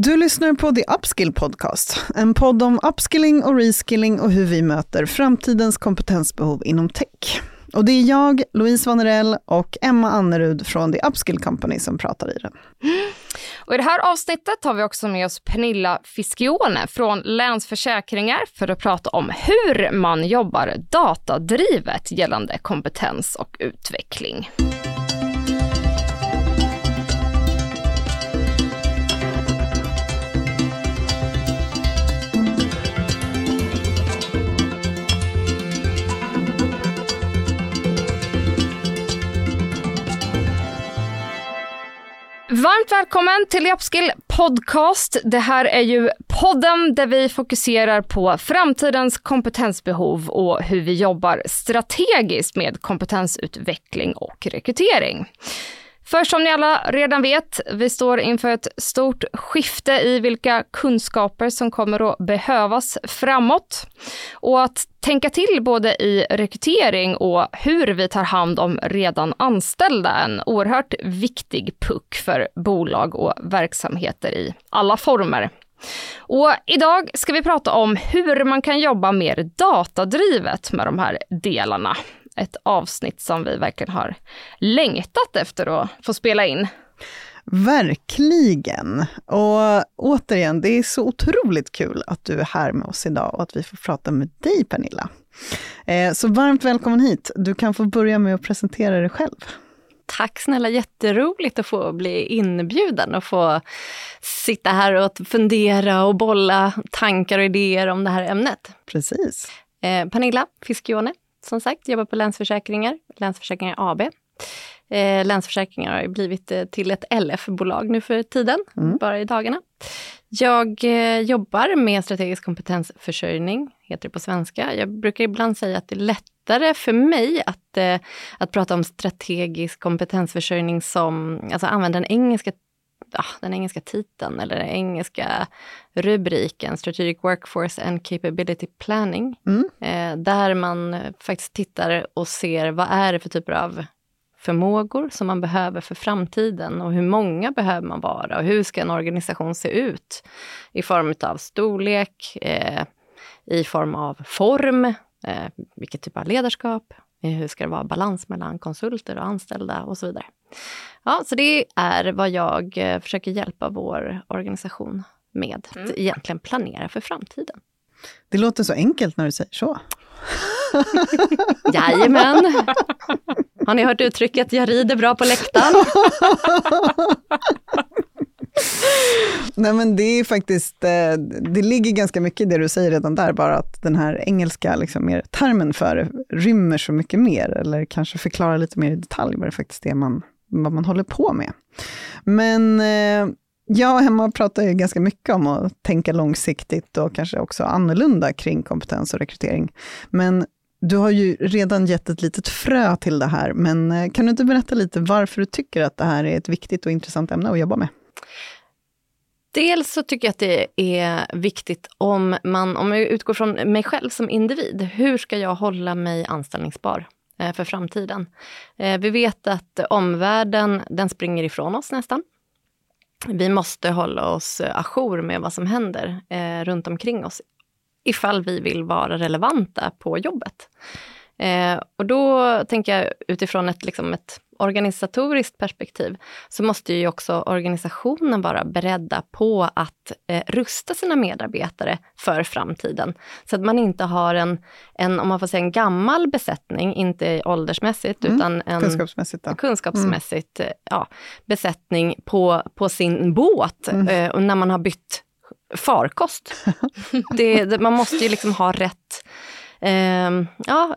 Du lyssnar på The Upskill Podcast, en podd om upskilling och reskilling och hur vi möter framtidens kompetensbehov inom tech. Och det är jag, Louise Vanerell och Emma Annerud från The Upskill Company som pratar i den. Och I det här avsnittet har vi också med oss Pernilla Fischione från Länsförsäkringar för att prata om hur man jobbar datadrivet gällande kompetens och utveckling. Varmt välkommen till Upskill Podcast. Det här är ju podden där vi fokuserar på framtidens kompetensbehov och hur vi jobbar strategiskt med kompetensutveckling och rekrytering. För som ni alla redan vet, vi står inför ett stort skifte i vilka kunskaper som kommer att behövas framåt. Och att tänka till både i rekrytering och hur vi tar hand om redan anställda är en oerhört viktig puck för bolag och verksamheter i alla former. Och idag ska vi prata om hur man kan jobba mer datadrivet med de här delarna ett avsnitt som vi verkligen har längtat efter att få spela in. Verkligen! Och återigen, det är så otroligt kul att du är här med oss idag och att vi får prata med dig Pernilla. Eh, så varmt välkommen hit. Du kan få börja med att presentera dig själv. Tack snälla, jätteroligt att få bli inbjuden och få sitta här och fundera och bolla tankar och idéer om det här ämnet. Precis. Eh, Pernilla Fischione som sagt, jobbar på Länsförsäkringar, Länsförsäkringar AB. Eh, Länsförsäkringar har blivit eh, till ett LF-bolag nu för tiden, mm. bara i dagarna. Jag eh, jobbar med strategisk kompetensförsörjning, heter det på svenska. Jag brukar ibland säga att det är lättare för mig att, eh, att prata om strategisk kompetensförsörjning som, alltså använda den engelska den engelska titeln eller den engelska rubriken Strategic Workforce and Capability Planning. Mm. Eh, där man faktiskt tittar och ser vad är det för typer av förmågor som man behöver för framtiden och hur många behöver man vara och hur ska en organisation se ut i form av storlek, eh, i form av form, eh, vilket typ av ledarskap, hur ska det vara balans mellan konsulter och anställda och så vidare. Ja, så det är vad jag eh, försöker hjälpa vår organisation med. Mm. Att egentligen planera för framtiden. Det låter så enkelt när du säger så. Jajamän! Har ni hört uttrycket jag rider bra på läktaren? Nej men det är faktiskt, eh, det ligger ganska mycket i det du säger redan där, bara att den här engelska liksom mer termen för det rymmer så mycket mer, eller kanske förklarar lite mer i detalj vad det faktiskt är man, vad man håller på med. Men eh, jag och Emma pratar ju ganska mycket om att tänka långsiktigt och kanske också annorlunda kring kompetens och rekrytering. Men du har ju redan gett ett litet frö till det här, men eh, kan du inte berätta lite varför du tycker att det här är ett viktigt och intressant ämne att jobba med? Dels så tycker jag att det är viktigt om man, om jag utgår från mig själv som individ, hur ska jag hålla mig anställningsbar eh, för framtiden? Eh, vi vet att omvärlden, den springer ifrån oss nästan. Vi måste hålla oss ajour med vad som händer eh, runt omkring oss ifall vi vill vara relevanta på jobbet. och då tänker jag utifrån ett, liksom ett organisatoriskt perspektiv så måste ju också organisationen vara beredda på att eh, rusta sina medarbetare för framtiden. Så att man inte har en, en om man får säga en gammal besättning, inte åldersmässigt mm. utan en kunskapsmässigt, då. kunskapsmässigt mm. ja, besättning på, på sin båt mm. eh, och när man har bytt farkost. det, det, man måste ju liksom ha rätt eh, ja,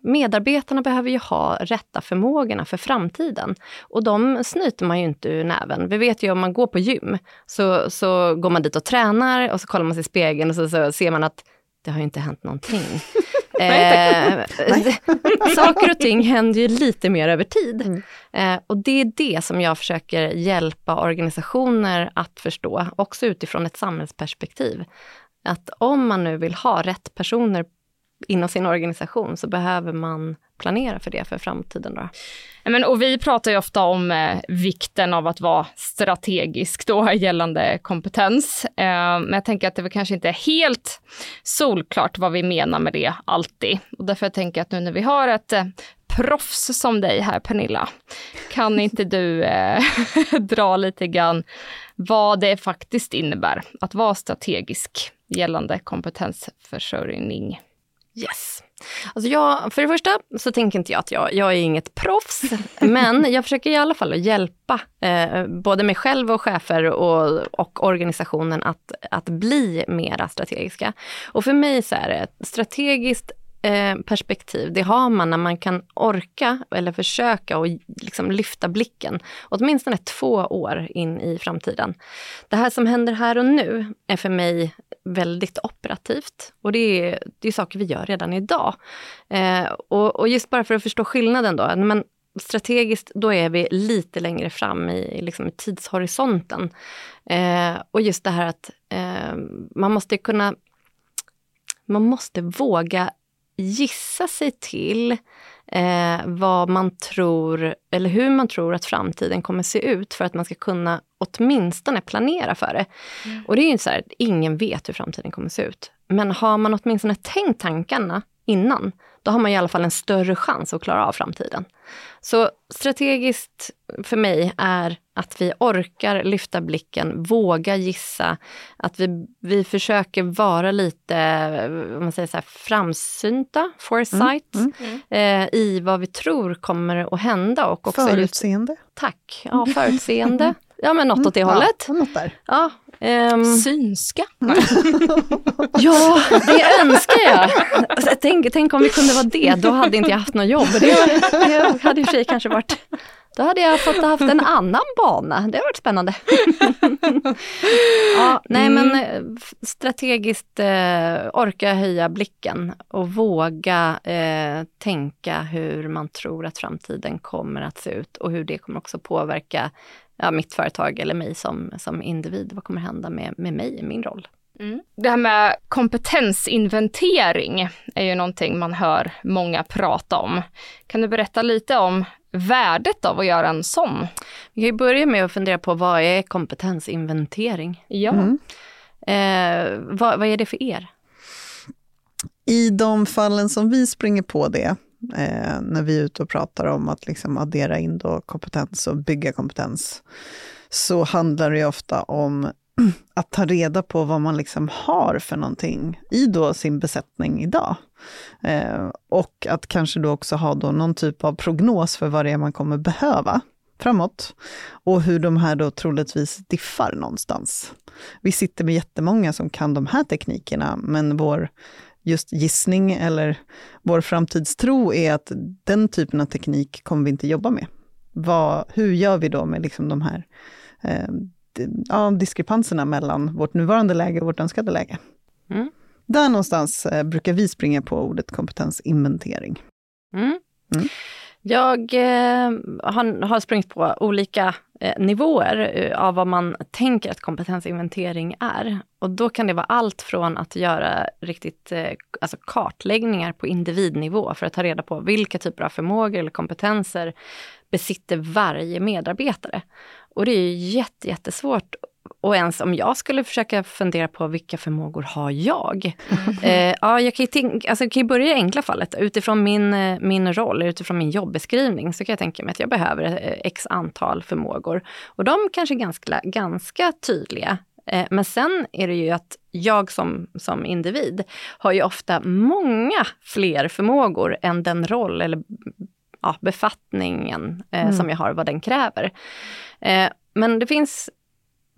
medarbetarna behöver ju ha rätta förmågorna för framtiden. Och de snyter man ju inte ur näven. Vi vet ju om man går på gym, så, så går man dit och tränar och så kollar man sig i spegeln och så, så ser man att det har ju inte hänt någonting. eh, saker och ting händer ju lite mer över tid. Mm. Eh, och det är det som jag försöker hjälpa organisationer att förstå, också utifrån ett samhällsperspektiv. Att om man nu vill ha rätt personer inom sin organisation så behöver man planera för det för framtiden. Då. Men, och vi pratar ju ofta om eh, vikten av att vara strategisk då gällande kompetens. Eh, men jag tänker att det väl kanske inte är helt solklart vad vi menar med det alltid. Och därför tänker jag att nu när vi har ett eh, proffs som dig här Pernilla, kan inte du eh, dra lite grann vad det faktiskt innebär att vara strategisk gällande kompetensförsörjning? Yes. Alltså jag, för det första så tänker inte jag att jag, jag är inget proffs, men jag försöker i alla fall att hjälpa eh, både mig själv och chefer och, och organisationen att, att bli mera strategiska. Och för mig så är det strategiskt Eh, perspektiv, det har man när man kan orka eller försöka och liksom lyfta blicken åtminstone två år in i framtiden. Det här som händer här och nu är för mig väldigt operativt. Och det är, det är saker vi gör redan idag. Eh, och, och, just bara för att förstå skillnaden då. Men strategiskt, då är vi lite längre fram i, liksom, i tidshorisonten. Eh, och just det här att eh, man måste kunna... Man måste våga gissa sig till eh, vad man tror, eller hur man tror att framtiden kommer se ut för att man ska kunna åtminstone planera för det. Mm. Och det är ju så här, ingen vet hur framtiden kommer se ut. Men har man åtminstone tänkt tankarna innan, då har man i alla fall en större chans att klara av framtiden. Så strategiskt för mig är att vi orkar lyfta blicken, våga gissa, att vi, vi försöker vara lite om man säger så här, framsynta, foresight, mm, mm. Eh, i vad vi tror kommer att hända. Och också förutseende? Just, tack! Ja, förutseende. Ja, men något åt det mm, hållet. Ja, något där. Ja, Um, Synska? ja, det önskar jag. Alltså, tänk, tänk om vi kunde vara det, då hade inte jag haft något jobb. Det, det hade i och för sig kanske varit då hade jag fått haft en annan bana. Det har varit spännande. ja, nej mm. men eh, strategiskt eh, orka höja blicken och våga eh, tänka hur man tror att framtiden kommer att se ut och hur det kommer också påverka ja, mitt företag eller mig som, som individ. Vad kommer hända med, med mig i min roll? Mm. Det här med kompetensinventering är ju någonting man hör många prata om. Kan du berätta lite om värdet av att göra en sån? Vi kan ju börja med att fundera på vad är kompetensinventering? Ja. Mm. Eh, vad, vad är det för er? I de fallen som vi springer på det, eh, när vi är ute och pratar om att liksom addera in då kompetens och bygga kompetens, så handlar det ofta om att ta reda på vad man liksom har för någonting i då sin besättning idag. Eh, och att kanske då också ha då någon typ av prognos för vad det är man kommer behöva framåt. Och hur de här då troligtvis diffar någonstans. Vi sitter med jättemånga som kan de här teknikerna, men vår just gissning eller vår framtidstro är att den typen av teknik kommer vi inte jobba med. Vad, hur gör vi då med liksom de här eh, ja, diskrepanserna mellan vårt nuvarande läge och vårt önskade läge? Mm. Där någonstans eh, brukar vi springa på ordet kompetensinventering. Mm. Mm. Jag eh, har, har sprungit på olika eh, nivåer eh, av vad man tänker att kompetensinventering är. Och då kan det vara allt från att göra riktigt eh, alltså kartläggningar på individnivå för att ta reda på vilka typer av förmågor eller kompetenser besitter varje medarbetare. Och det är jätte, jättesvårt och ens om jag skulle försöka fundera på vilka förmågor har jag? Mm. Eh, ja, jag kan tänka, alltså, kan ju börja i enkla fallet. Utifrån min, eh, min roll, utifrån min jobbeskrivning, så kan jag tänka mig att jag behöver eh, x antal förmågor. Och de kanske är ganska, ganska tydliga. Eh, men sen är det ju att jag som, som individ har ju ofta många fler förmågor än den roll eller ja, befattningen eh, mm. som jag har, vad den kräver. Eh, men det finns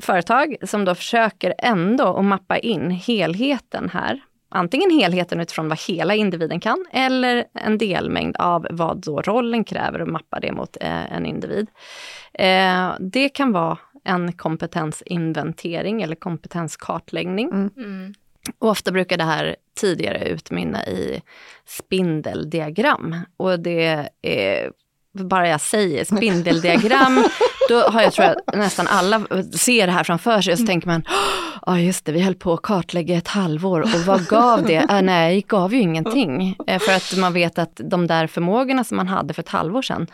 företag som då försöker ändå att mappa in helheten här. Antingen helheten utifrån vad hela individen kan eller en delmängd av vad då rollen kräver och mappa det mot eh, en individ. Eh, det kan vara en kompetensinventering eller kompetenskartläggning. Mm. Mm. Och ofta brukar det här tidigare utmynna i spindeldiagram. Och det är bara jag säger spindeldiagram, då har jag tror jag nästan alla ser det här framför sig och så tänker man, ja oh, just det, vi höll på att kartlägga ett halvår och vad gav det? Äh, nej, det gav ju ingenting. Eh, för att man vet att de där förmågorna som man hade för ett halvår sedan,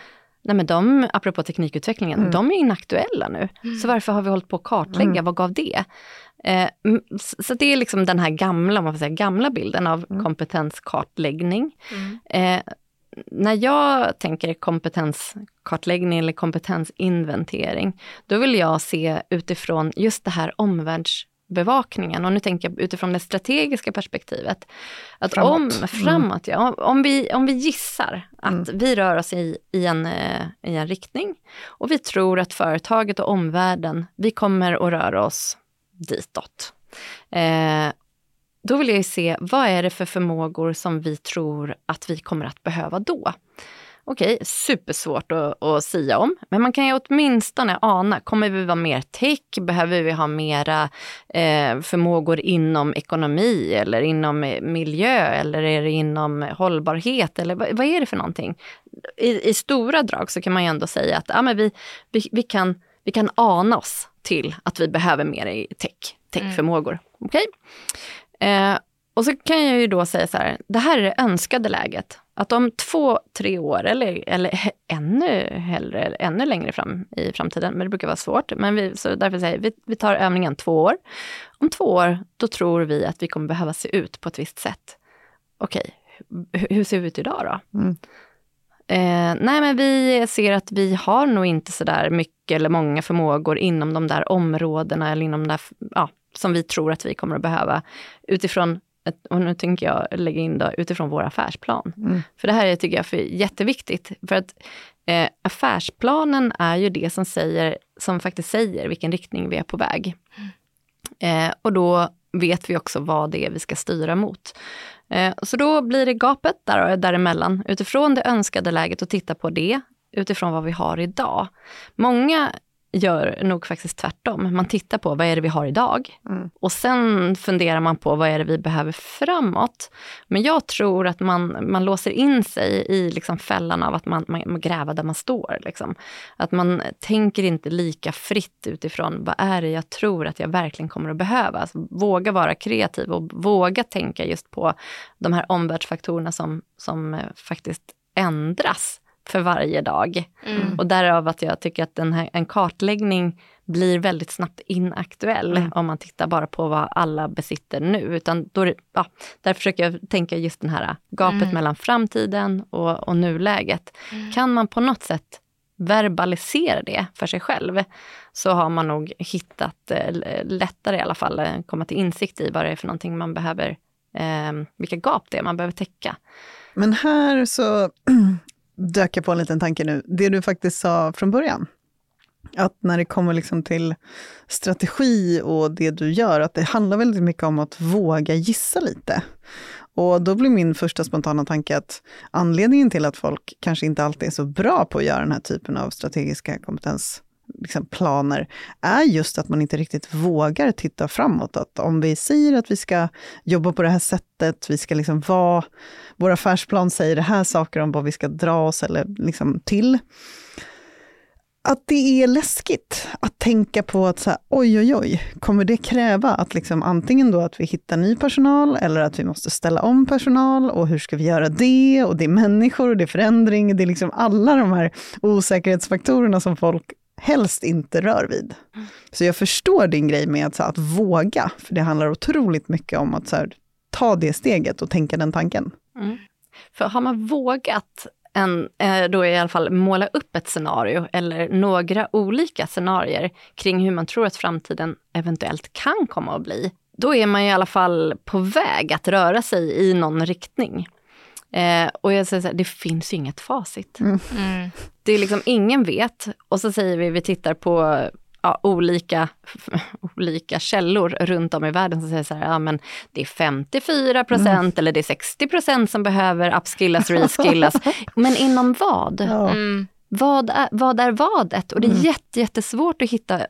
nej men de, apropå teknikutvecklingen, mm. de är inaktuella nu. Mm. Så varför har vi hållit på att kartlägga, mm. vad gav det? Eh, så det är liksom den här gamla, man får säga, gamla bilden av mm. kompetenskartläggning. Mm. Eh, när jag tänker kompetenskartläggning eller kompetensinventering, då vill jag se utifrån just det här omvärldsbevakningen och nu tänker jag utifrån det strategiska perspektivet. Att framåt. om, mm. framåt ja, om, vi, om vi gissar att mm. vi rör oss i, i, en, eh, i en riktning och vi tror att företaget och omvärlden, vi kommer att röra oss ditåt. Eh, då vill jag se, vad är det för förmågor som vi tror att vi kommer att behöva då? Okej, supersvårt att, att säga om, men man kan ju åtminstone ana, kommer vi vara mer tech? Behöver vi ha mera eh, förmågor inom ekonomi eller inom miljö eller är det inom hållbarhet eller vad, vad är det för någonting? I, I, stora drag så kan man ju ändå säga att ja, men vi, vi, vi, kan, vi kan ana oss till att vi behöver mer i tech, techförmågor. Mm. Okej? Eh, och så kan jag ju då säga så här, det här är det önskade läget. Att om två, tre år eller, eller ännu hellre, ännu längre fram i framtiden, men det brukar vara svårt, men vi, så därför säger vi, vi tar övningen två år. Om två år, då tror vi att vi kommer behöva se ut på ett visst sätt. Okej, hur ser vi ut idag då? Mm. Eh, nej men vi ser att vi har nog inte så där mycket eller många förmågor inom de där områdena eller inom de där, ja, som vi tror att vi kommer att behöva utifrån och nu tänker jag lägga in då, utifrån vår affärsplan. Mm. För det här är, tycker jag är jätteviktigt. För att eh, affärsplanen är ju det som, säger, som faktiskt säger vilken riktning vi är på väg. Mm. Eh, och då vet vi också vad det är vi ska styra mot. Eh, så då blir det gapet där, däremellan, utifrån det önskade läget och titta på det utifrån vad vi har idag. Många gör nog faktiskt tvärtom. Man tittar på vad är det vi har idag mm. och sen funderar man på vad är det vi behöver framåt. Men jag tror att man, man låser in sig i liksom fällan av att man, man gräver där man står. Liksom. Att man tänker inte lika fritt utifrån vad är det jag tror att jag verkligen kommer att behöva. Alltså, våga vara kreativ och våga tänka just på de här omvärldsfaktorerna som, som eh, faktiskt ändras för varje dag. Mm. Och därav att jag tycker att den här, en kartläggning blir väldigt snabbt inaktuell mm. om man tittar bara på vad alla besitter nu. Utan då, ja, där försöker jag tänka just den här gapet mm. mellan framtiden och, och nuläget. Mm. Kan man på något sätt verbalisera det för sig själv så har man nog hittat eh, lättare i alla fall eh, komma till insikt i vad det är för någonting man behöver, eh, vilka gap det är man behöver täcka. Men här så dök jag på en liten tanke nu. Det du faktiskt sa från början, att när det kommer liksom till strategi och det du gör, att det handlar väldigt mycket om att våga gissa lite. Och då blir min första spontana tanke att anledningen till att folk kanske inte alltid är så bra på att göra den här typen av strategiska kompetens liksom, planer är just att man inte riktigt vågar titta framåt. Att om vi säger att vi ska jobba på det här sättet, vi ska liksom vara, vår affärsplan säger det här saker om vad vi ska dra oss eller liksom till. Att det är läskigt att tänka på att så här, oj, oj, oj, kommer det kräva att liksom antingen då att vi hittar ny personal eller att vi måste ställa om personal och hur ska vi göra det? Och det är människor och det är förändring, det är liksom alla de här osäkerhetsfaktorerna som folk helst inte rör vid. Så jag förstår din grej med att, så att våga, för det handlar otroligt mycket om att så här, ta det steget och tänka den tanken. Mm. För har man vågat en, eh, då i alla fall måla upp ett scenario eller några olika scenarier kring hur man tror att framtiden eventuellt kan komma att bli, då är man i alla fall på väg att röra sig i någon riktning. Eh, och jag säger så här, det finns inget facit. Mm. Mm. Det är liksom, ingen vet. Och så säger vi, vi tittar på ja, olika, olika källor runt om i världen som säger så här, ja men det är 54 procent mm. eller det är 60 procent som behöver upskillas, reskillas. men inom vad? Ja. Mm. Vad är, vad är vadet? Och det är mm. jätte, jättesvårt att hitta,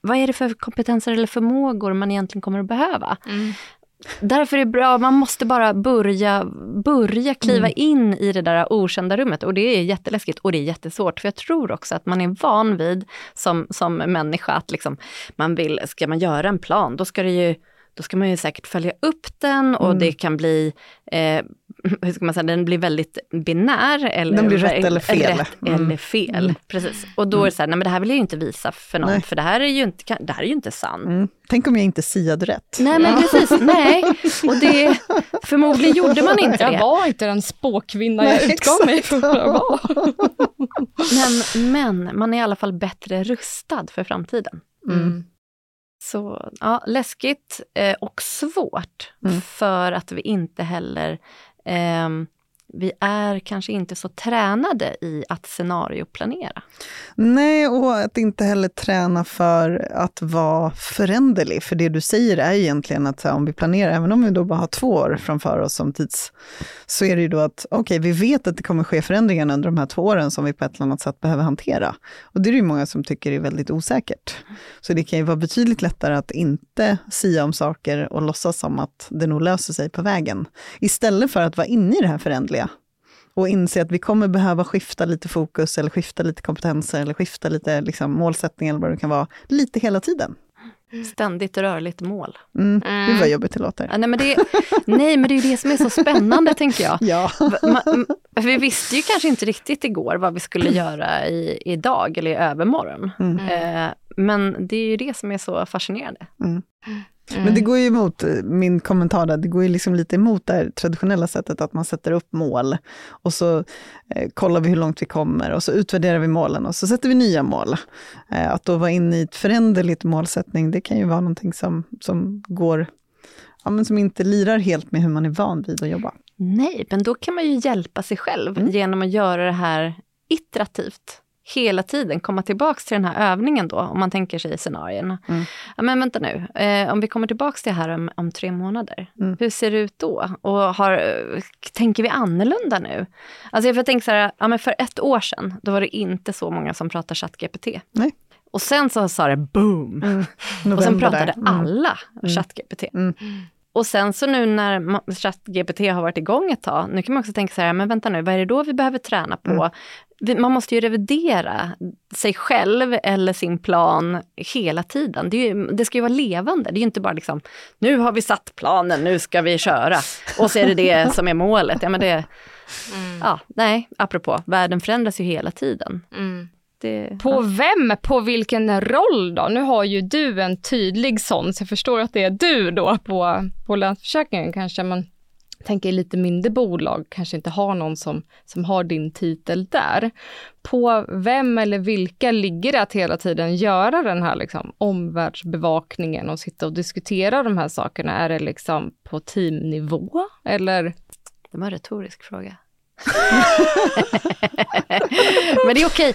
vad är det för kompetenser eller förmågor man egentligen kommer att behöva? Mm. Därför är det bra, man måste bara börja, börja kliva mm. in i det där okända rummet. Och det är jätteläskigt och det är jättesvårt. För jag tror också att man är van vid som, som människa att liksom, man vill, ska man göra en plan, då ska det ju då ska man ju säkert följa upp den och mm. det kan bli eh, hur ska man säga, den blir väldigt binär. Eller, den blir rätt eller fel. Rätt mm. eller fel, mm. precis. Och då är det så här, nej men det här vill jag ju inte visa för någon, nej. för det här är ju inte, det här är ju inte sant. Mm. Tänk om jag inte siade rätt. Nej men precis, nej. Och det, förmodligen gjorde man inte det. Jag var inte den spåkvinna jag utgav mig för att vara. men, men man är i alla fall bättre rustad för framtiden. Mm. Så ja, läskigt eh, och svårt mm. för att vi inte heller eh, vi är kanske inte så tränade i att scenarioplanera. Nej, och att inte heller träna för att vara föränderlig. För det du säger är egentligen att om vi planerar, även om vi då bara har två år framför oss som tids, så är det ju då att okej, okay, vi vet att det kommer ske förändringar under de här två åren som vi på ett eller annat sätt behöver hantera. Och det är det ju många som tycker är väldigt osäkert. Så det kan ju vara betydligt lättare att inte sia om saker och låtsas som att det nog löser sig på vägen. Istället för att vara inne i det här föränderliga, och inse att vi kommer behöva skifta lite fokus eller skifta lite kompetenser eller skifta lite liksom, målsättning eller vad det kan vara, lite hela tiden. Ständigt rörligt mål. Mm. Mm. Gud vad jobbigt det låter. Ja, nej, men det, nej, men det är ju det som är så spännande, tänker jag. Ja. Man, vi visste ju kanske inte riktigt igår vad vi skulle göra i, idag eller i övermorgon. Mm. Eh, men det är ju det som är så fascinerande. Mm. Mm. Men det går ju emot eh, min kommentar där, det går ju liksom lite emot det här traditionella sättet att man sätter upp mål och så eh, kollar vi hur långt vi kommer och så utvärderar vi målen och så sätter vi nya mål. Eh, att då vara inne i ett föränderligt målsättning, det kan ju vara någonting som, som går, ja men som inte lirar helt med hur man är van vid att jobba. Nej, men då kan man ju hjälpa sig själv mm. genom att göra det här iterativt hela tiden komma tillbaks till den här övningen då, om man tänker sig scenarierna. Mm. Ja, men vänta nu, eh, om vi kommer tillbaks till det här om, om tre månader, mm. hur ser det ut då? Och har, tänker vi annorlunda nu? Alltså jag tänker så här, ja, men för ett år sedan, då var det inte så många som pratade ChatGPT. Nej. Och sen så sa det boom! Mm. Och sen pratade mm. alla mm. ChatGPT. Och sen så nu när ChatGPT har varit igång ett tag, nu kan man också tänka så här, men vänta nu, vad är det då vi behöver träna på? Mm man måste ju revidera sig själv eller sin plan hela tiden. Det, ju, det, ska ju vara levande, det är ju inte bara liksom, nu har vi satt planen, nu ska vi köra. Och så är det det som är målet. Ja, men det, mm. ja, nej, apropå, världen förändras ju hela tiden. Mm. Det, på ja. vem, på vilken roll då? Nu har ju du en tydlig sån, så jag förstår att det är du då på, på Länsförsäkringen kanske, men tänker lite mindre bolag kanske inte har någon som, som har din titel där. På vem eller vilka ligger det att hela tiden göra den här liksom omvärldsbevakningen och sitta och diskutera de här sakerna? Är det liksom på teamnivå eller? Det var en retorisk fråga. Men det är okej,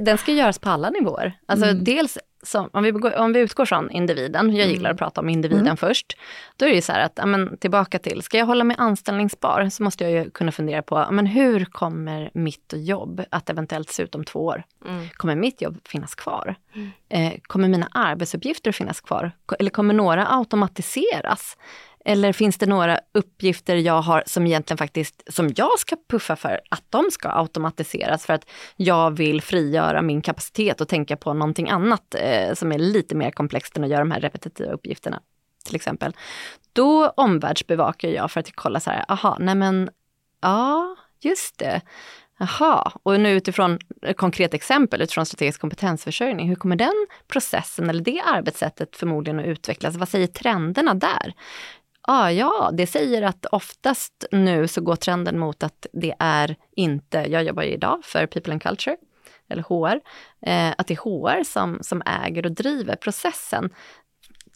den ska göras på alla nivåer. Alltså mm. dels som, om, vi, om vi utgår från individen, jag gillar att mm. prata om individen mm. först, då är det ju så här att, men, tillbaka till, ska jag hålla mig anställningsbar så måste jag ju kunna fundera på, men hur kommer mitt jobb att eventuellt se ut om två år? Mm. Kommer mitt jobb finnas kvar? Mm. Eh, kommer mina arbetsuppgifter finnas kvar? Eller kommer några automatiseras? Eller finns det några uppgifter jag har som egentligen faktiskt, som jag ska puffa för att de ska automatiseras för att jag vill frigöra min kapacitet och tänka på någonting annat eh, som är lite mer komplext än att göra de här repetitiva uppgifterna. Till exempel. Då omvärldsbevakar jag för att kolla så här, aha, nej men, ja, just det. Jaha, och nu utifrån ett konkret exempel, utifrån strategisk kompetensförsörjning, hur kommer den processen eller det arbetssättet förmodligen att utvecklas? Vad säger trenderna där? Ah, ja, det säger att oftast nu så går trenden mot att det är inte, jag jobbar ju idag för People and Culture, eller HR, eh, att det är HR som, som äger och driver processen.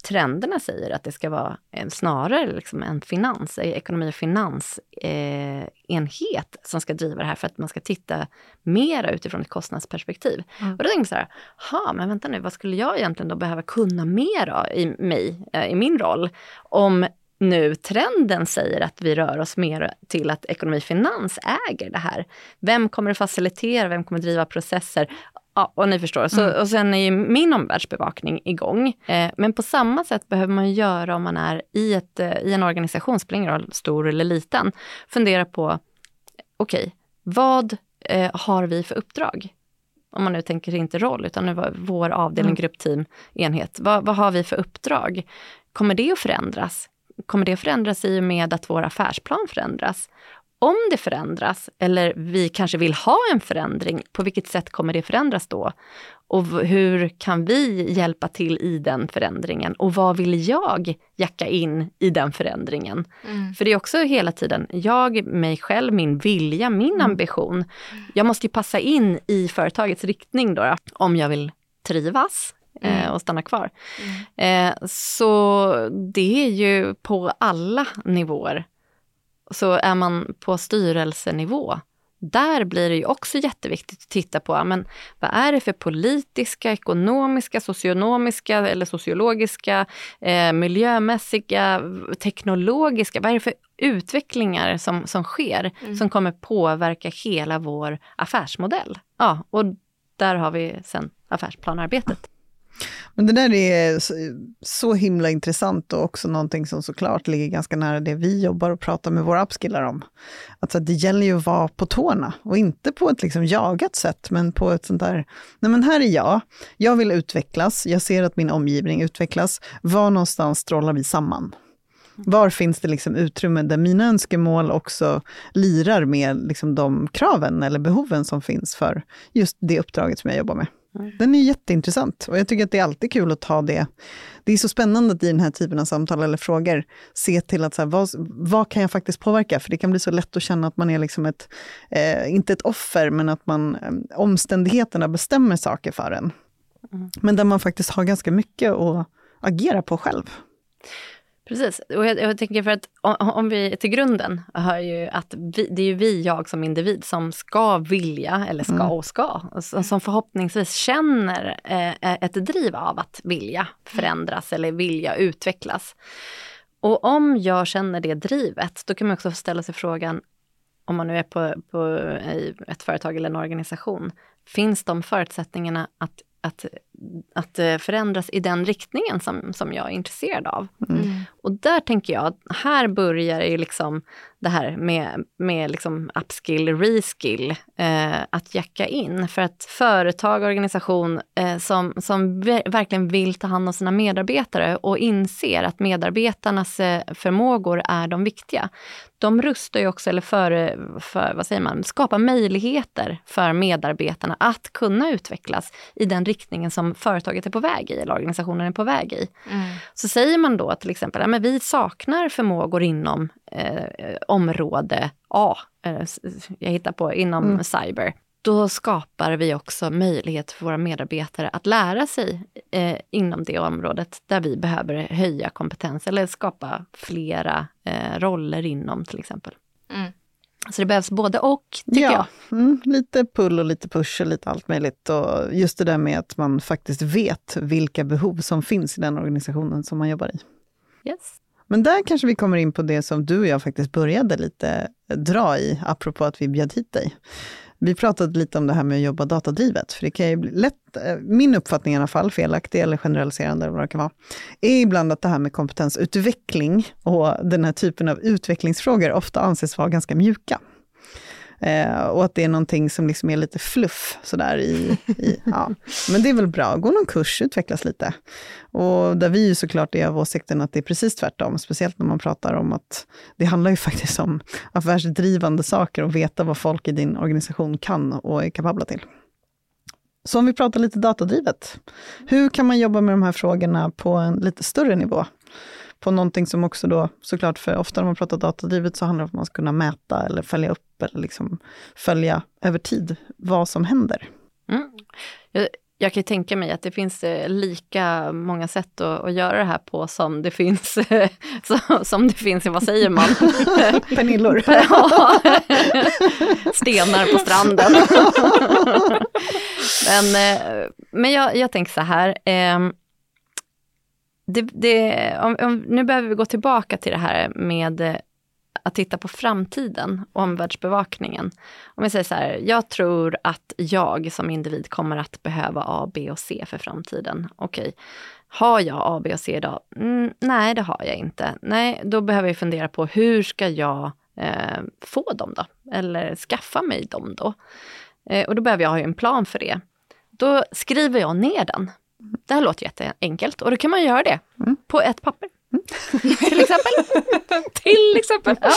Trenderna säger att det ska vara en, snarare liksom en finans, eh, ekonomi och finansenhet eh, som ska driva det här för att man ska titta mera utifrån ett kostnadsperspektiv. Mm. Och då tänker jag så här, ha, men vänta nu, vad skulle jag egentligen då behöva kunna mer i mig, eh, i min roll, om nu trenden säger att vi rör oss mer till att ekonomi finans äger det här. Vem kommer att facilitera, vem kommer att driva processer? Ja, och ni förstår. Så, mm. Och sen är ju min omvärldsbevakning igång. Eh, men på samma sätt behöver man göra om man är i, ett, eh, i en organisation, spelar ingen roll stor eller liten. Fundera på, okej, okay, vad eh, har vi för uppdrag? Om man nu tänker inte roll, utan nu var vår avdelning, mm. grupp, team, enhet. Vad, vad har vi för uppdrag? Kommer det att förändras? Kommer det förändras i och med att vår affärsplan förändras? Om det förändras, eller vi kanske vill ha en förändring, på vilket sätt kommer det förändras då? Och hur kan vi hjälpa till i den förändringen? Och vad vill jag jacka in i den förändringen? Mm. För det är också hela tiden jag, mig själv, min vilja, min mm. ambition. Jag måste ju passa in i företagets riktning då, om jag vill trivas mm. och stanna kvar. Mm. Eh, så det är ju på alla nivåer så är man på styrelsenivå, där blir det ju också jätteviktigt att titta på, men vad är det för politiska, ekonomiska, socionomiska eller sociologiska, eh, miljömässiga, teknologiska, vad är det för utvecklingar som, som sker, mm. som kommer påverka hela vår affärsmodell? Ja, och där har vi sen affärsplanarbetet. Men det där är så himla intressant och också någonting som såklart ligger ganska nära det vi jobbar och pratar med våra upskillar om. Alltså det gäller ju att vara på tårna och inte på ett liksom jagat sätt, men på ett sånt där, nej men här är jag, jag vill utvecklas, jag ser att min omgivning utvecklas, var någonstans strålar vi samman? Var finns det liksom utrymme där mina önskemål också lirar med liksom de kraven eller behoven som finns för just det uppdraget som jag jobbar med? Den är jätteintressant och jag tycker att det är alltid kul att ta det. Det är så spännande att i den här typen av samtal eller frågor se till att så här, vad, vad kan jag faktiskt påverka? För det kan bli så lätt att känna att man är liksom ett, eh, inte ett offer, men att man, eh, omständigheterna bestämmer saker för en. Mm. Men där man faktiskt har ganska mycket att agera på själv. Precis, och jag, jag, tänker för att om, vi till grunden hör ju att vi, det är ju vi, jag som individ, som ska vilja, eller ska mm. och ska, som förhoppningsvis känner eh, ett driv av att vilja förändras eller vilja utvecklas. Och om jag känner det drivet, då kan man också ställa sig frågan, om man nu är på, på ett företag eller en organisation, finns de förutsättningarna att att, att eh, förändras i den riktningen som, som jag är intresserad av. Mm. Och där tänker jag, här börjar ju liksom det här med, med liksom upskill, reskill, eh, att jacka in. För att företag, organisation eh, som, som verkligen vill ta hand om sina medarbetare och inser att medarbetarnas eh, förmågor är de viktiga. De rustar ju också, eller för, för, vad säger man, skapar möjligheter för medarbetarna att kunna utvecklas i den riktningen som företaget är på väg i, eller organisationen är på väg i. Mm. Så säger man då till exempel, men vi saknar förmågor inom eh, område A, eh, jag hittar på, inom mm. cyber. Då skapar vi också möjlighet för våra medarbetare att lära sig eh, inom det området där vi behöver höja kompetens eller skapa flera eh, roller inom till exempel. Mm. Så det behövs både och, tycker ja, jag. Mm, lite pull och lite push och lite allt möjligt. Och just det där med att man faktiskt vet vilka behov som finns i den organisationen som man jobbar i. Yes. Men där kanske vi kommer in på det som du och jag faktiskt började lite dra i, apropå att vi bjöd hit dig. Vi pratade lite om det här med att jobba datadrivet, för det kan ju bli lätt, eh, min uppfattning i alla fall, felaktig eller generaliserande eller vad det kan vara, är ibland att det här med kompetensutveckling och den här typen av utvecklingsfrågor ofta anses vara ganska mjuka. Eh, och att det är någonting som liksom är lite fluff sådär i, i ja. Men det är väl bra, gå någon kurs, utvecklas lite. Och där vi ju såklart är av åsikten att det är precis tvärtom, speciellt när man pratar om att det handlar ju faktiskt om affärsdrivande saker och veta vad folk i din organisation kan och är kapabla till. Så om vi pratar lite datadrivet, hur kan man jobba med de här frågorna på en lite större nivå? På någonting som också då, såklart, för ofta när man pratar datadrivet så handlar det om att man ska kunna mäta eller följa upp eller liksom följa över tid vad som händer. Mm. Jag, jag kan tänka mig att det finns eh, lika många sätt att, att göra det här på som det finns, som, som det finns, vad säger man? Pernillor. Stenar på stranden. men eh, men jag, jag tänker så här, eh, det, det, om, om, nu behöver vi gå tillbaka till det här med eh, att titta på framtiden, och omvärldsbevakningen. Om jag säger så här, jag tror att jag som individ kommer att behöva A, B och C för framtiden. Okej, har jag A, B och C idag? Mm, nej, det har jag inte. Nej, då behöver jag fundera på hur ska jag eh, få dem då? Eller skaffa mig dem då? Eh, och då behöver jag ha en plan för det. Då skriver jag ner den. Det här låter jätteenkelt och då kan man göra det mm. på ett papper. Mm. Till exempel. Till exempel. Ja.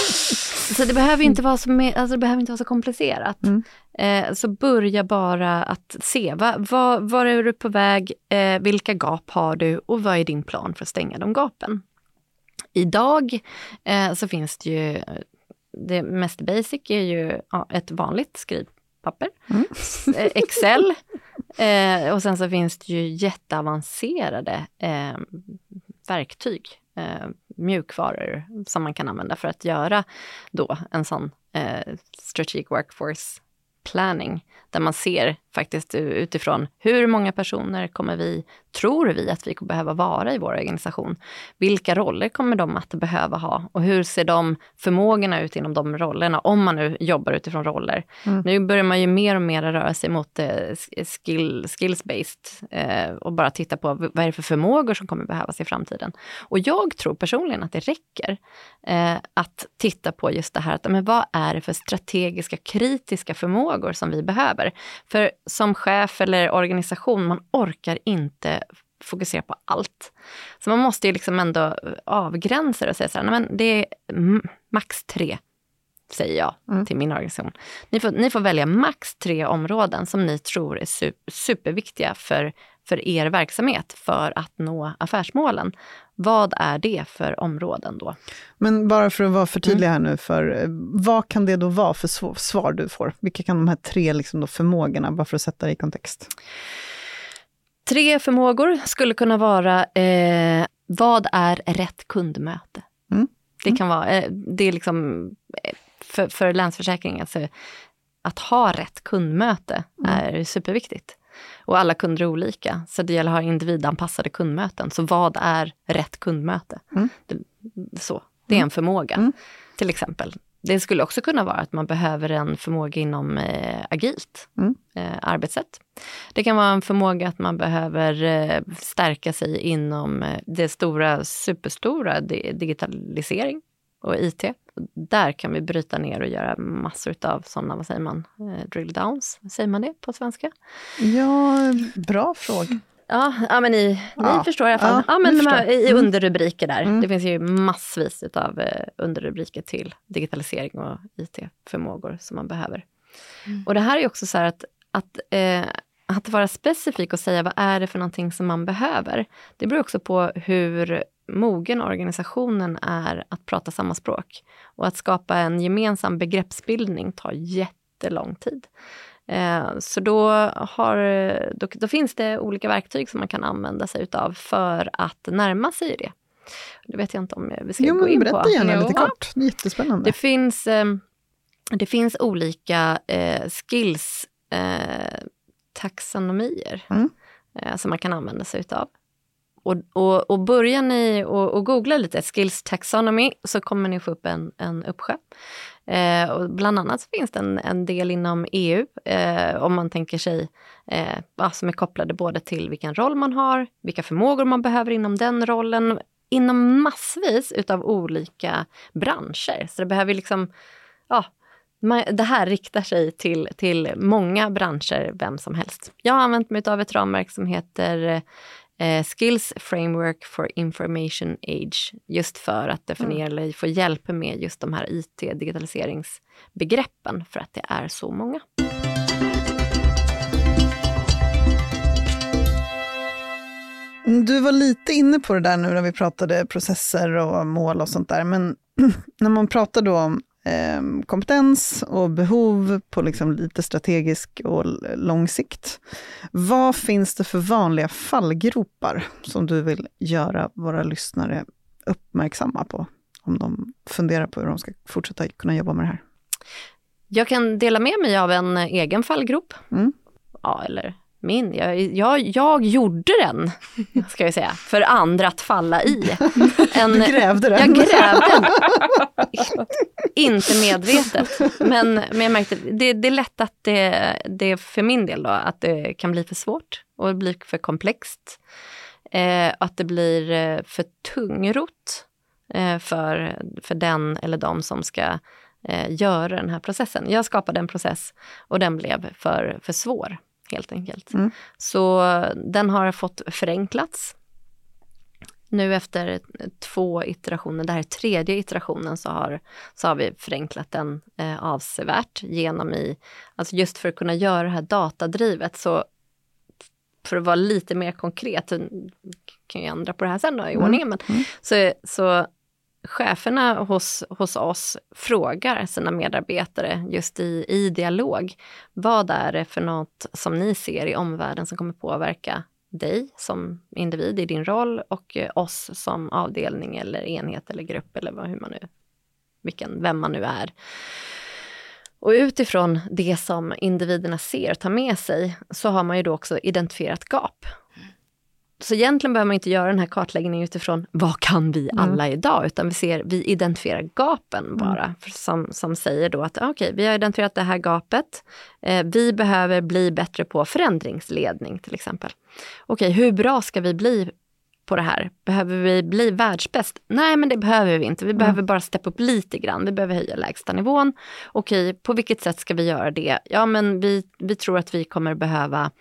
Så det behöver inte vara så, med, alltså det behöver inte vara så komplicerat. Mm. Eh, så börja bara att se, va, va, var är du på väg, eh, vilka gap har du och vad är din plan för att stänga de gapen? Idag eh, så finns det ju, det mest basic är ju ja, ett vanligt skrivpapper, mm. Eh, Excel, eh, och sen så finns det ju jätteavancerade eh, verktyg, eh, mjukvaror som man kan använda för att göra då en sån eh, strategic workforce planning, där man ser faktiskt utifrån hur många personer kommer vi, tror vi att vi kommer behöva vara i vår organisation? Vilka roller kommer de att behöva ha? Och hur ser de förmågorna ut inom de rollerna, om man nu jobbar utifrån roller? Mm. Nu börjar man ju mer och mer röra sig mot eh, skill, skills-based eh, och bara titta på vad är det för förmågor som kommer behövas i framtiden. Och jag tror personligen att det räcker eh, att titta på just det här, att, men vad är det för strategiska, kritiska förmågor som vi behöver? För som chef eller organisation, man orkar inte fokusera på allt. Så man måste ju liksom ändå avgränsa det och säga så här, nej men det är max tre, säger jag mm. till min organisation. Ni får, ni får välja max tre områden som ni tror är su superviktiga för, för er verksamhet för att nå affärsmålen. Vad är det för områden då? Men bara för att vara för tydlig här nu, för, vad kan det då vara för svar du får? Vilka kan de här tre liksom då förmågorna, bara för att sätta det i kontext? Tre förmågor skulle kunna vara, eh, vad är rätt kundmöte? Mm. Det kan vara, eh, det är liksom, eh, för, för Länsförsäkring, alltså, att ha rätt kundmöte mm. är superviktigt. Och alla kunder är olika, så det gäller att ha individanpassade kundmöten. Så vad är rätt kundmöte? Mm. Det, så, det är en mm. förmåga, mm. till exempel. Det skulle också kunna vara att man behöver en förmåga inom eh, agilt mm. eh, arbetssätt. Det kan vara en förmåga att man behöver eh, stärka sig inom eh, det stora, superstora digitalisering och IT. Där kan vi bryta ner och göra massor av sådana, vad säger man, eh, drill downs, säger man det på svenska? Ja, bra fråga. Ja, ja men ni, ja. ni förstår i alla fall. Ja, ja men här, i mm. underrubriker där. Mm. Det finns ju massvis av eh, underrubriker till digitalisering och IT-förmågor som man behöver. Mm. Och det här är också så här att, att, eh, att vara specifik och säga vad är det för någonting som man behöver. Det beror också på hur mogen organisationen är att prata samma språk. Och att skapa en gemensam begreppsbildning tar jättelång tid. Eh, så då, har, då, då, finns det olika verktyg som man kan använda sig utav för att närma sig det. Det vet jag inte om vi ska jo, gå in berätta på. Berätta gärna lite kort, jättespännande. Det finns, eh, det finns olika eh, skills taxonomier mm. som man kan använda sig utav. Och, och, och börjar ni och, och googla lite Skills Taxonomy så kommer ni få upp en, en uppsjö. Eh, och bland annat finns det en, en del inom EU, eh, om man tänker sig, eh, som är kopplade både till vilken roll man har, vilka förmågor man behöver inom den rollen, inom massvis utav olika branscher. Så det behöver liksom, ja, det här riktar sig till, till många branscher, vem som helst. Jag har använt mig av ett ramverk som heter eh, Skills Framework for Information Age, just för att definiera mm. eller få hjälp med just de här IT-digitaliseringsbegreppen, för att det är så många. Du var lite inne på det där nu när vi pratade processer och mål och sånt där, men när man pratar då om eh, kompetens och behov på liksom lite strategisk och lång sikt. Vad finns det för vanliga fallgropar som du vill göra våra lyssnare uppmärksamma på? Om de funderar på hur de ska fortsätta kunna jobba med det här. Jag kan dela med mig av en egen fallgrop. Mm. Ja, eller min, jag, jag, jag gjorde den, ska jag säga, för andra att falla i. En, du grävde den? Jag grävde den. Inte medvetet, men, men jag märkte det, det är lätt att det, det för min del då, att det kan bli för svårt och blir för komplext. Eh, att det blir eh, för tungrot eh, för, för den eller de som ska eh, göra den här processen. Jag skapade en process och den blev för, för svår helt enkelt. Mm. Så den har fått förenklats. Nu efter två iterationer, det här är tredje iterationen, så har, så har vi förenklat den eh, avsevärt genom i, alltså just för att kunna göra det här datadrivet så för att vara lite mer konkret, kan jag ändra på det här sen då i mm. ordningen, men mm. så, så cheferna hos, hos oss frågar sina medarbetare just i, i dialog. Vad är det för något som ni ser i omvärlden som kommer påverka dig som individ i din roll och eh, oss som avdelning eller enhet eller grupp eller vad, hur man nu, vilken, vem man nu är. Och utifrån det som individerna ser och tar med sig så har man ju då också identifierat gap. Så egentligen behöver man inte göra den här kartläggningen utifrån vad kan vi alla mm. idag, utan vi ser, vi identifierar gapen bara. Mm. Som, som säger då att okej, okay, vi har identifierat det här gapet. Eh, vi behöver bli bättre på förändringsledning till exempel. Okej, okay, hur bra ska vi bli på det här? Behöver vi bli världsbäst? Nej, men det behöver vi inte. Vi mm. behöver bara steppa upp lite grann. Vi behöver höja lägsta nivån. Okej, på vilket sätt ska vi göra det? Ja, men vi, vi tror att vi kommer behöva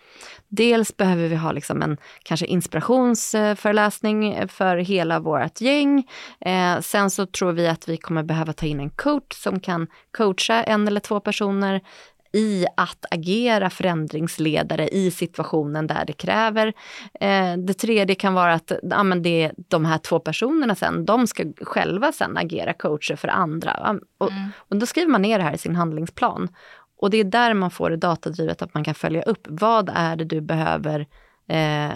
Dels behöver vi ha liksom en kanske inspirationsföreläsning för hela vårt gäng. Eh, sen så tror vi att vi kommer behöva ta in en coach som kan coacha en eller två personer i att agera förändringsledare i situationen där det kräver. Eh, det tredje kan vara att ja, men det, de här två personerna sen, de ska själva sen agera coacher för andra. Och, mm. och då skriver man ner det här i sin handlingsplan. Och det är där man får det datadrivet, att man kan följa upp. Vad är det du behöver eh,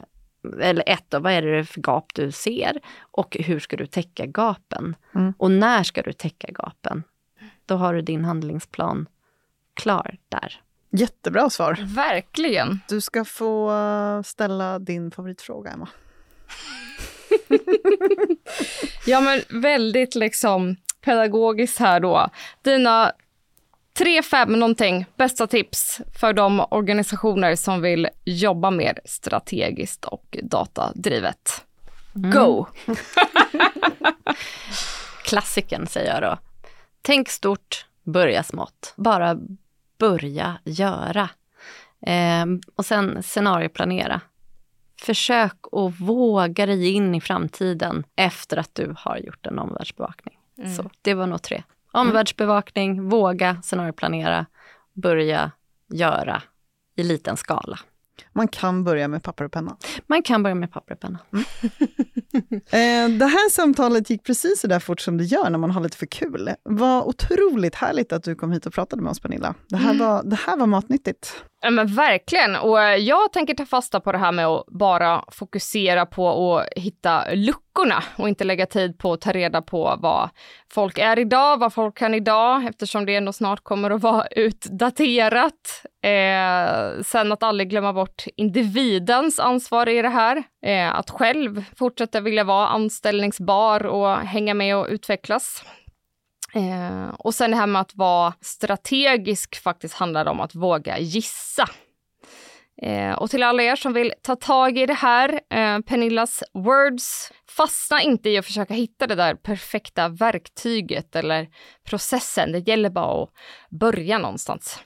eller ett, då, vad är det för gap du ser? Och hur ska du täcka gapen? Mm. Och när ska du täcka gapen? Då har du din handlingsplan klar där. Jättebra svar. Verkligen. Du ska få ställa din favoritfråga, Emma. ja, men väldigt liksom pedagogiskt här då. Dina tre, fem någonting bästa tips för de organisationer som vill jobba mer strategiskt och datadrivet. Mm. Go! Klassiken säger jag då. Tänk stort, börja smått. Bara börja göra. Eh, och sen scenarioplanera. Försök att våga dig in i framtiden efter att du har gjort en omvärldsbevakning. Mm. Så det var nog tre. Omvärldsbevakning, våga scenarioplanera, börja göra i liten skala. Man kan börja med papper och penna. Man kan börja med papper och penna. Mm. eh, det här samtalet gick precis så där fort som det gör när man har lite för kul. Vad otroligt härligt att du kom hit och pratade med oss, Pernilla. Det här mm. var, det här var matnyttigt. Ja, men verkligen. Och eh, jag tänker ta fasta på det här med att bara fokusera på att hitta luckorna och inte lägga tid på att ta reda på vad folk är idag, vad folk kan idag, eftersom det ändå snart kommer att vara utdaterat. Eh, sen att aldrig glömma bort individens ansvar i det här. Eh, att själv fortsätta vilja vara anställningsbar och hänga med och utvecklas. Eh, och sen det här med att vara strategisk faktiskt handlar om att våga gissa. Eh, och till alla er som vill ta tag i det här, eh, Pernillas words, fastna inte i att försöka hitta det där perfekta verktyget eller processen. Det gäller bara att börja någonstans.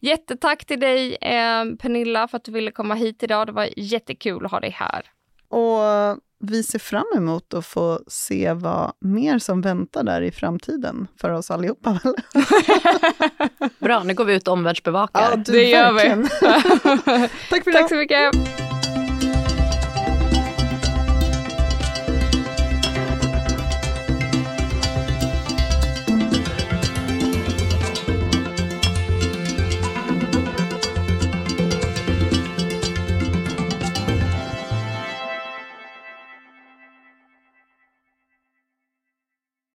Jättetack till dig eh, Pernilla för att du ville komma hit idag. Det var jättekul att ha dig här. Och vi ser fram emot att få se vad mer som väntar där i framtiden för oss allihopa. Bra, nu går vi ut och omvärldsbevakar. Ja, det gör vi. Tack för idag. Tack så mycket.